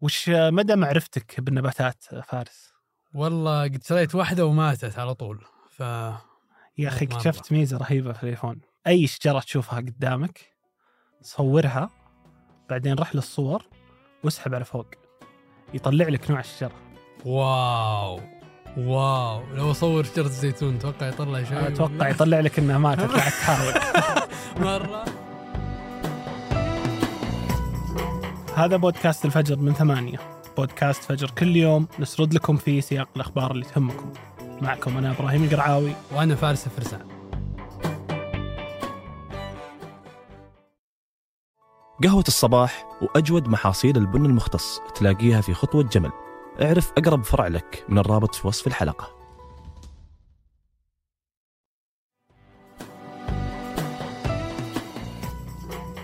وش مدى معرفتك بالنباتات فارس؟ والله قد شريت واحدة وماتت على طول ف يا أخي. اكتشفت ميزة رهيبة في الإيفون. أي شجرة تشوفها قدامك صورها بعدين رح للصور واسحب على فوق. يطلع لك نوع الشجرة. واو واو. لو أصور شجرة الزيتون أتوقع يطلع شيء؟ أتوقع يطلع لك إنها ماتت. قاعد تحاول. مرة. هذا بودكاست الفجر من ثمانية. بودكاست فجر كل يوم نسرد لكم فيه سياق الأخبار اللي تهمكم. معكم أنا إبراهيم القرعاوي. وأنا فارس الفرسان قهوة الصباح وأجود محاصيل البن المختص تلاقيها في خطوة جمل. اعرف أقرب فرع لك من الرابط في وصف الحلقة.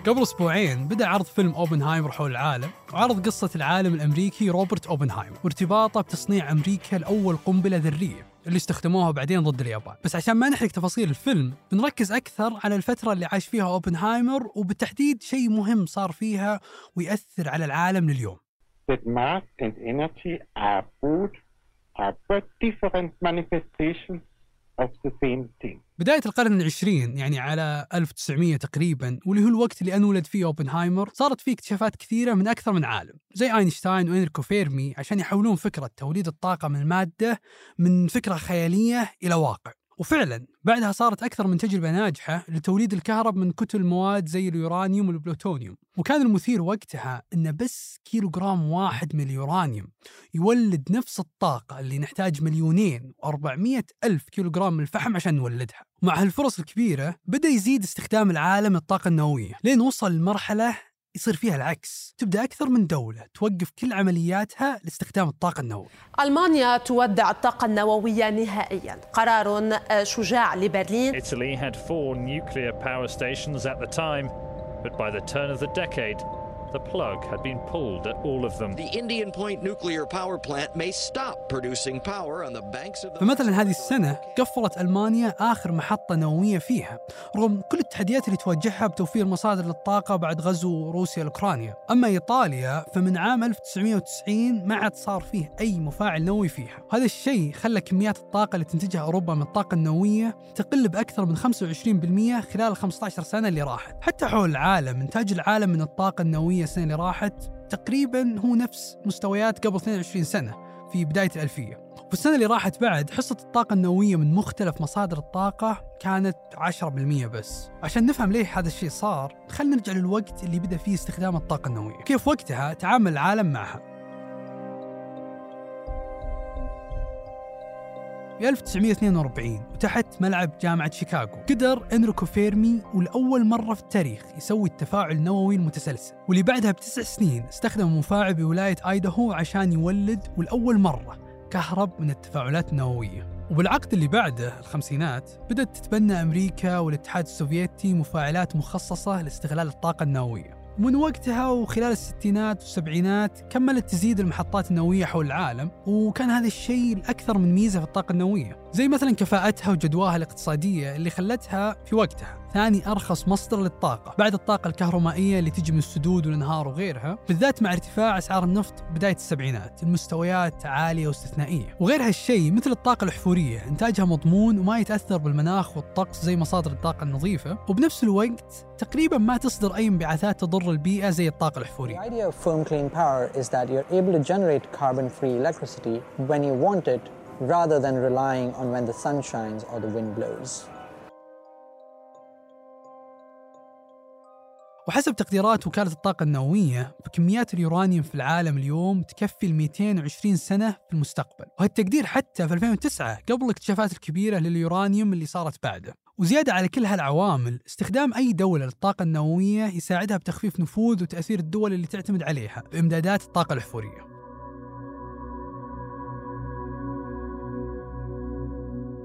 قبل أسبوعين بدأ عرض فيلم أوبنهايمر حول العالم وعرض قصة العالم الأمريكي روبرت أوبنهايمر وارتباطه بتصنيع أمريكا الأول قنبلة ذرية اللي استخدموها بعدين ضد اليابان. بس عشان ما نحرق تفاصيل الفيلم بنركز أكثر على الفترة اللي عاش فيها أوبنهايمر وبالتحديد شيء مهم صار فيها ويأثر على العالم لليوم. That mass and energy are both are but different manifestations بداية القرن العشرين يعني على 1900 تقريبا واللي هو الوقت اللي انولد فيه أوبنهايمر صارت فيه اكتشافات كثيرة من أكثر من عالم زي أينشتاين وإنريكو فيرمي عشان يحولون فكرة توليد الطاقة من المادة من فكرة خيالية إلى واقع. وفعلا بعدها صارت أكثر من تجربة ناجحة لتوليد الكهرب من كتل مواد زي اليورانيوم والبلوتونيوم. وكان المثير وقتها أن بس كيلوغرام واحد من اليورانيوم يولد نفس الطاقة اللي نحتاج مليونين و400 ألف كيلوغرام من الفحم عشان نولدها. مع هالفرص الكبيرة بدأ يزيد استخدام العالم الطاقة النووية لين وصل لمرحلة يصير فيها العكس. تبدأ أكثر من دولة توقف كل عملياتها لاستخدام الطاقة النووية. ألمانيا تودع الطاقة النووية نهائيا. قرار شجاع لبرلين. Italy had four nuclear power stations at the time, but by the turn of the decade, the plug had been pulled at all of them. The Indian Point nuclear power plant may stop producing power on the banks of the فمثلا هذه السنة قفلت ألمانيا آخر محطة نووية فيها رغم كل التحديات اللي تواجهها بتوفير مصادر للطاقة بعد غزو روسيا لأوكرانيا. أما إيطاليا فمن عام 1990 ما عاد صار فيه أي مفاعل نووي فيها. هذا الشيء خلى كميات الطاقة اللي تنتجها أوروبا من الطاقة النووية تقل بأكثر من 25% خلال ال 15 سنة اللي راحت. حتى حول العالم إنتاج العالم من الطاقة النووية السنة اللي راحت تقريبا هو نفس مستويات قبل 22 سنة في بداية الألفية. وفي السنة اللي راحت بعد حصة الطاقة النووية من مختلف مصادر الطاقة كانت 10% بس. عشان نفهم ليه هذا الشيء صار خلينا نرجع للوقت اللي بدأ فيه استخدام الطاقة النووية. كيف وقتها تعامل العالم معها؟ في 1942 وتحت ملعب جامعة شيكاغو. قدر إنريكو فيرمي ولأول مرة في التاريخ يسوي التفاعل النووي المتسلسل واللي بعدها بتسع سنين استخدم مفاعل بولاية آيداهو عشان يولد ولأول مرة كهرب من التفاعلات النووية. وبالعقد اللي بعده الخمسينات بدأت تتبنى أمريكا والاتحاد السوفيتي مفاعلات مخصصة لاستغلال الطاقة النووية. ومن وقتها وخلال الستينات والسبعينات كملت تزيد المحطات النووية حول العالم وكان هذا الشيء الأكثر من ميزة في الطاقة النووية زي مثلا كفاءتها وجدواها الاقتصادية اللي خلتها في وقتها. ثاني أرخص مصدر للطاقة بعد الطاقة الكهرومائية اللي تجي من السدود والأنهار وغيرها بالذات مع ارتفاع أسعار النفط بداية السبعينات المستويات عالية واستثنائية وغير هالشيء مثل الطاقة الأحفورية إنتاجها مضمون وما يتأثر بالمناخ والطقس زي مصادر الطاقة النظيفة وبنفس الوقت تقريبا ما تصدر أي انبعاثات تضر البيئة زي الطاقة The الأحفورية idea of firm clean power is that you're able to generate carbon free electricity when you want it rather than relying on when the sun shines or the wind blows. وحسب تقديرات وكالة الطاقة النووية فكميات اليورانيوم في العالم اليوم تكفي ل 220 سنة في المستقبل. وهالتقدير حتى في 2009 قبل الاكتشافات الكبيرة لليورانيوم اللي صارت بعده. وزيادة على كل هالعوامل استخدام أي دولة للطاقة النووية يساعدها بتخفيف نفوذ وتأثير الدول اللي تعتمد عليها بإمدادات الطاقة الأحفورية.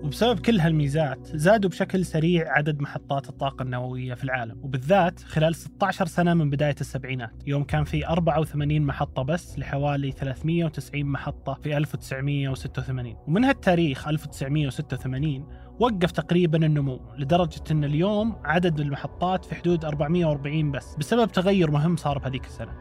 وبسبب كل هالميزات زادوا بشكل سريع عدد محطات الطاقة النووية في العالم. وبالذات خلال 16 سنة من بداية السبعينات يوم كان في 84 محطة بس لحوالي 390 محطة في 1986 ومن هالتاريخ 1986 وقف تقريبا النمو لدرجة أن اليوم عدد المحطات في حدود 440 بس بسبب تغير مهم صار بهذيك السنة.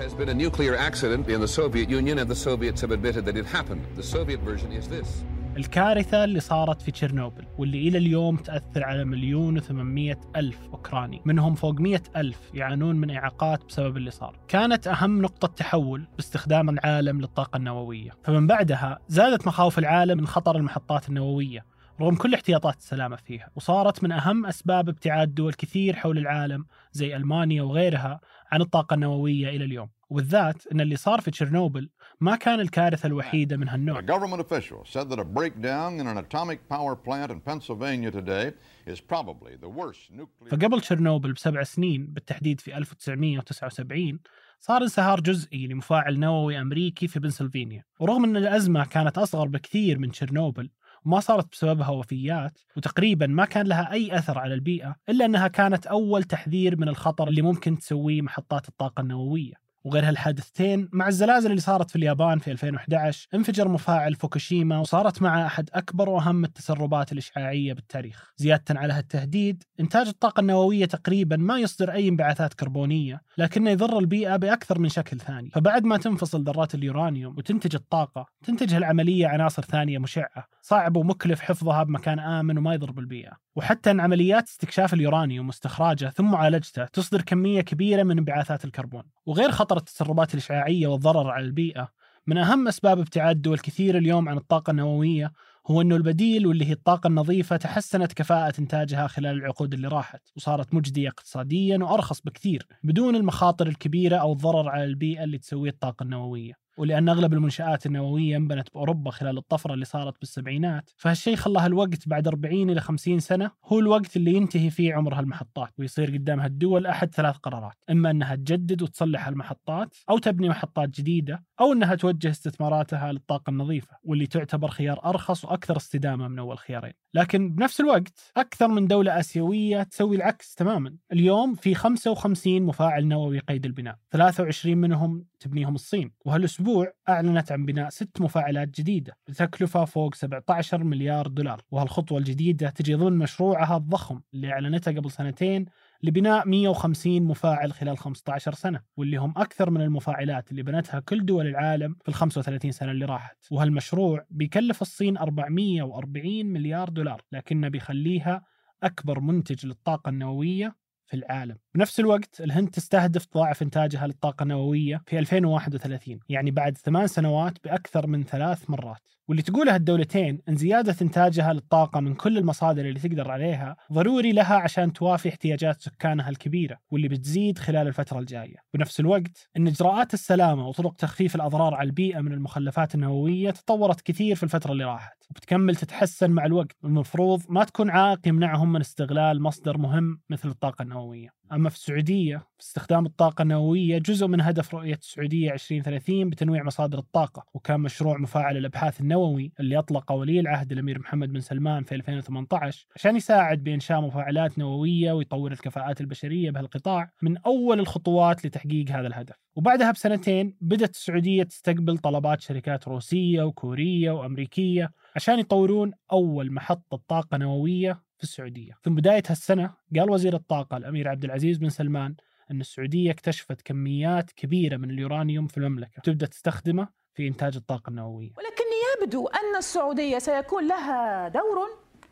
Has been a nuclear accident in the Soviet Union, and the Soviets have admitted that it happened. The Soviet version is this. الكارثة اللي صارت في تشيرنوبل واللي إلى اليوم تأثر على مليون وثمانمية ألف أوكراني منهم فوق مية ألف يعانون من إعاقات بسبب اللي صار كانت أهم نقطة تحول باستخدام العالم للطاقة النووية فمن بعدها زادت مخاوف العالم من خطر المحطات النووية رغم كل احتياطات السلامة فيها وصارت من أهم أسباب ابتعاد دول كثير حول العالم زي ألمانيا وغيرها عن الطاقة النووية إلى اليوم وبالذات أن اللي صار في تشيرنوبل ما كان الكارثة الوحيدة من هالنوع A government official said that a breakdown in an atomic power plant in Pennsylvania today is probably the worst nuclear. فقبل تشيرنوبل بسبع سنين بالتحديد في 1979 صار انصهار جزئي لمفاعل نووي أمريكي في بنسلفانيا ورغم أن الأزمة كانت أصغر بكثير من تشيرنوبل وما صارت بسببها وفيات وتقريبا ما كان لها أي أثر على البيئة إلا أنها كانت أول تحذير من الخطر اللي ممكن تسويه محطات الطاقة النووية. وغير هالحادثتين مع الزلازل اللي صارت في اليابان في 2011 انفجر مفاعل فوكوشيما وصارت مع أحد أكبر وأهم التسربات الإشعاعية بالتاريخ. زيادة على هالتهديد إنتاج الطاقة النووية تقريبا ما يصدر أي انبعاثات كربونية لكنه يضر البيئة بأكثر من شكل ثاني. فبعد ما تنفصل ذرات اليورانيوم وتنتج الطاقة تنتج هالعملية عناصر ثانية مشعة صعب ومكلف حفظها بمكان آمن وما يضر بالبيئة. وحتى أن عمليات استكشاف اليورانيوم واستخراجه ثم معالجته تصدر كمية كبيرة من انبعاثات الكربون. وغير خطر التسربات الإشعاعية والضرر على البيئة من أهم أسباب ابتعاد دول كثير اليوم عن الطاقة النووية هو أنه البديل واللي هي الطاقة النظيفة تحسنت كفاءة إنتاجها خلال العقود اللي راحت وصارت مجدية اقتصاديا وأرخص بكثير بدون المخاطر الكبيرة أو الضرر على البيئة اللي تسويه الطاقة النووية. ولأن أغلب المنشآت النووية انبنت بأوروبا خلال الطفرة اللي صارت بالسبعينات. فهالشيء خلاها الوقت بعد 40 إلى 50 سنة هو الوقت اللي ينتهي فيه عمر هالمحطات ويصير قدامها الدول أحد ثلاث قرارات إما أنها تجدد وتصلح المحطات أو تبني محطات جديدة أو أنها توجه استثماراتها للطاقة النظيفة واللي تعتبر خيار أرخص وأكثر استدامة من أول خيارين. لكن بنفس الوقت أكثر من دولة آسيوية تسوي العكس تماما. اليوم في 55 مفاعل نووي قيد البناء 23 منهم تبنيهم الصين وهالأسبوع أعلنت عن بناء ست مفاعلات جديدة بتكلفة فوق 17 مليار دولار. وهالخطوة الجديدة تجي ضمن مشروعها الضخم اللي أعلنته قبل سنتين لبناء 150 مفاعل خلال 15 سنة واللي هم أكثر من المفاعلات اللي بنتها كل دول العالم في ال 35 سنة اللي راحت. وهالمشروع بيكلف الصين 440 مليار دولار لكنه بيخليها أكبر منتج للطاقة النووية في العالم. بنفس الوقت الهند تستهدف تضاعف إنتاجها للطاقة النووية في 2031 يعني بعد ثمان سنوات بأكثر من ثلاث مرات. واللي تقولها الدولتين أن زيادة إنتاجها للطاقة من كل المصادر اللي تقدر عليها ضروري لها عشان توافي احتياجات سكانها الكبيرة واللي بتزيد خلال الفترة الجاية. بنفس الوقت أن إجراءات السلامة وطرق تخفيف الأضرار على البيئة من المخلفات النووية تطورت كثير في الفترة اللي راحت وبتكمل تتحسن مع الوقت. المفروض ما تكون عائق يمنعهم من استغلال مصدر مهم مثل الطاقة النووية. أما في السعودية في استخدام الطاقة النووية جزء من هدف رؤية السعودية 2030 بتنويع مصادر الطاقة وكان مشروع مفاعل الأبحاث النووي اللي أطلقه ولي العهد الأمير محمد بن سلمان في 2018 عشان يساعد بإنشاء مفاعلات نووية ويطور الكفاءات البشرية بهالقطاع من أول الخطوات لتحقيق هذا الهدف. وبعدها بسنتين بدأت السعودية تستقبل طلبات شركات روسية وكورية وأمريكية عشان يطورون أول محطة طاقة نووية في السعودية. في بداية هالسنة قال وزير الطاقة الأمير عبد العزيز بن سلمان أن السعودية اكتشفت كميات كبيرة من اليورانيوم في المملكة تبدأ تستخدمه في إنتاج الطاقة النووية. ولكن يبدو أن السعودية سيكون لها دور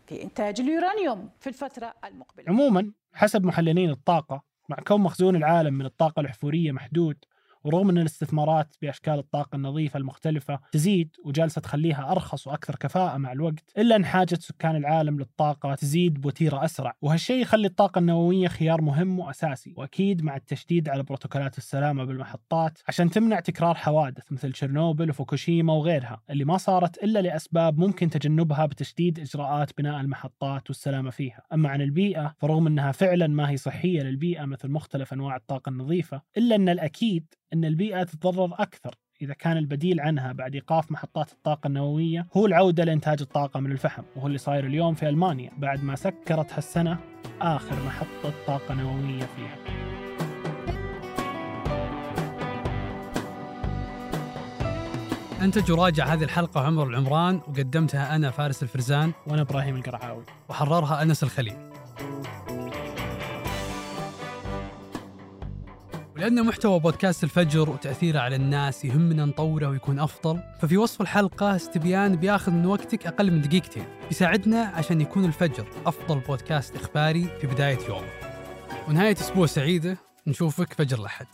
في إنتاج اليورانيوم في الفترة المقبلة. عموما حسب محللين الطاقة مع كون مخزون العالم من الطاقة الأحفورية محدود ورغم أن الاستثمارات بأشكال الطاقة النظيفة المختلفة تزيد وجالسة تخليها أرخص وأكثر كفاءة مع الوقت إلا أن حاجة سكان العالم للطاقة تزيد بوتيرة أسرع. وهالشيء يخلي الطاقة النووية خيار مهم وأساسي وأكيد مع التشديد على بروتوكولات السلامة بالمحطات عشان تمنع تكرار حوادث مثل تشيرنوبل وفوكوشيما وغيرها اللي ما صارت إلا لأسباب ممكن تجنبها بتشديد إجراءات بناء المحطات والسلامة فيها. أما عن البيئة فرغم أنها فعلا ما هي صحية للبيئة مثل مختلف أنواع الطاقة النظيفة إلا أن الأكيد أن البيئة تتضرر أكثر إذا كان البديل عنها بعد إيقاف محطات الطاقة النووية هو العودة لإنتاج الطاقة من الفحم وهو اللي صاير اليوم في ألمانيا بعد ما سكرت هالسنة آخر محطة طاقة نووية فيها. أنتج وراجع هذه الحلقة عمر العمران وقدمتها أنا فارس الفرزان وأنا إبراهيم القرعاوي. وحررها أنس الخليل. ولأن محتوى بودكاست الفجر وتأثيره على الناس يهمنا نطوره ويكون أفضل ففي وصف الحلقة استبيان بياخذ من وقتك أقل من دقيقتين يساعدنا عشان يكون الفجر أفضل بودكاست إخباري في بداية يومك ونهاية أسبوع سعيدة نشوفك فجر الأحد.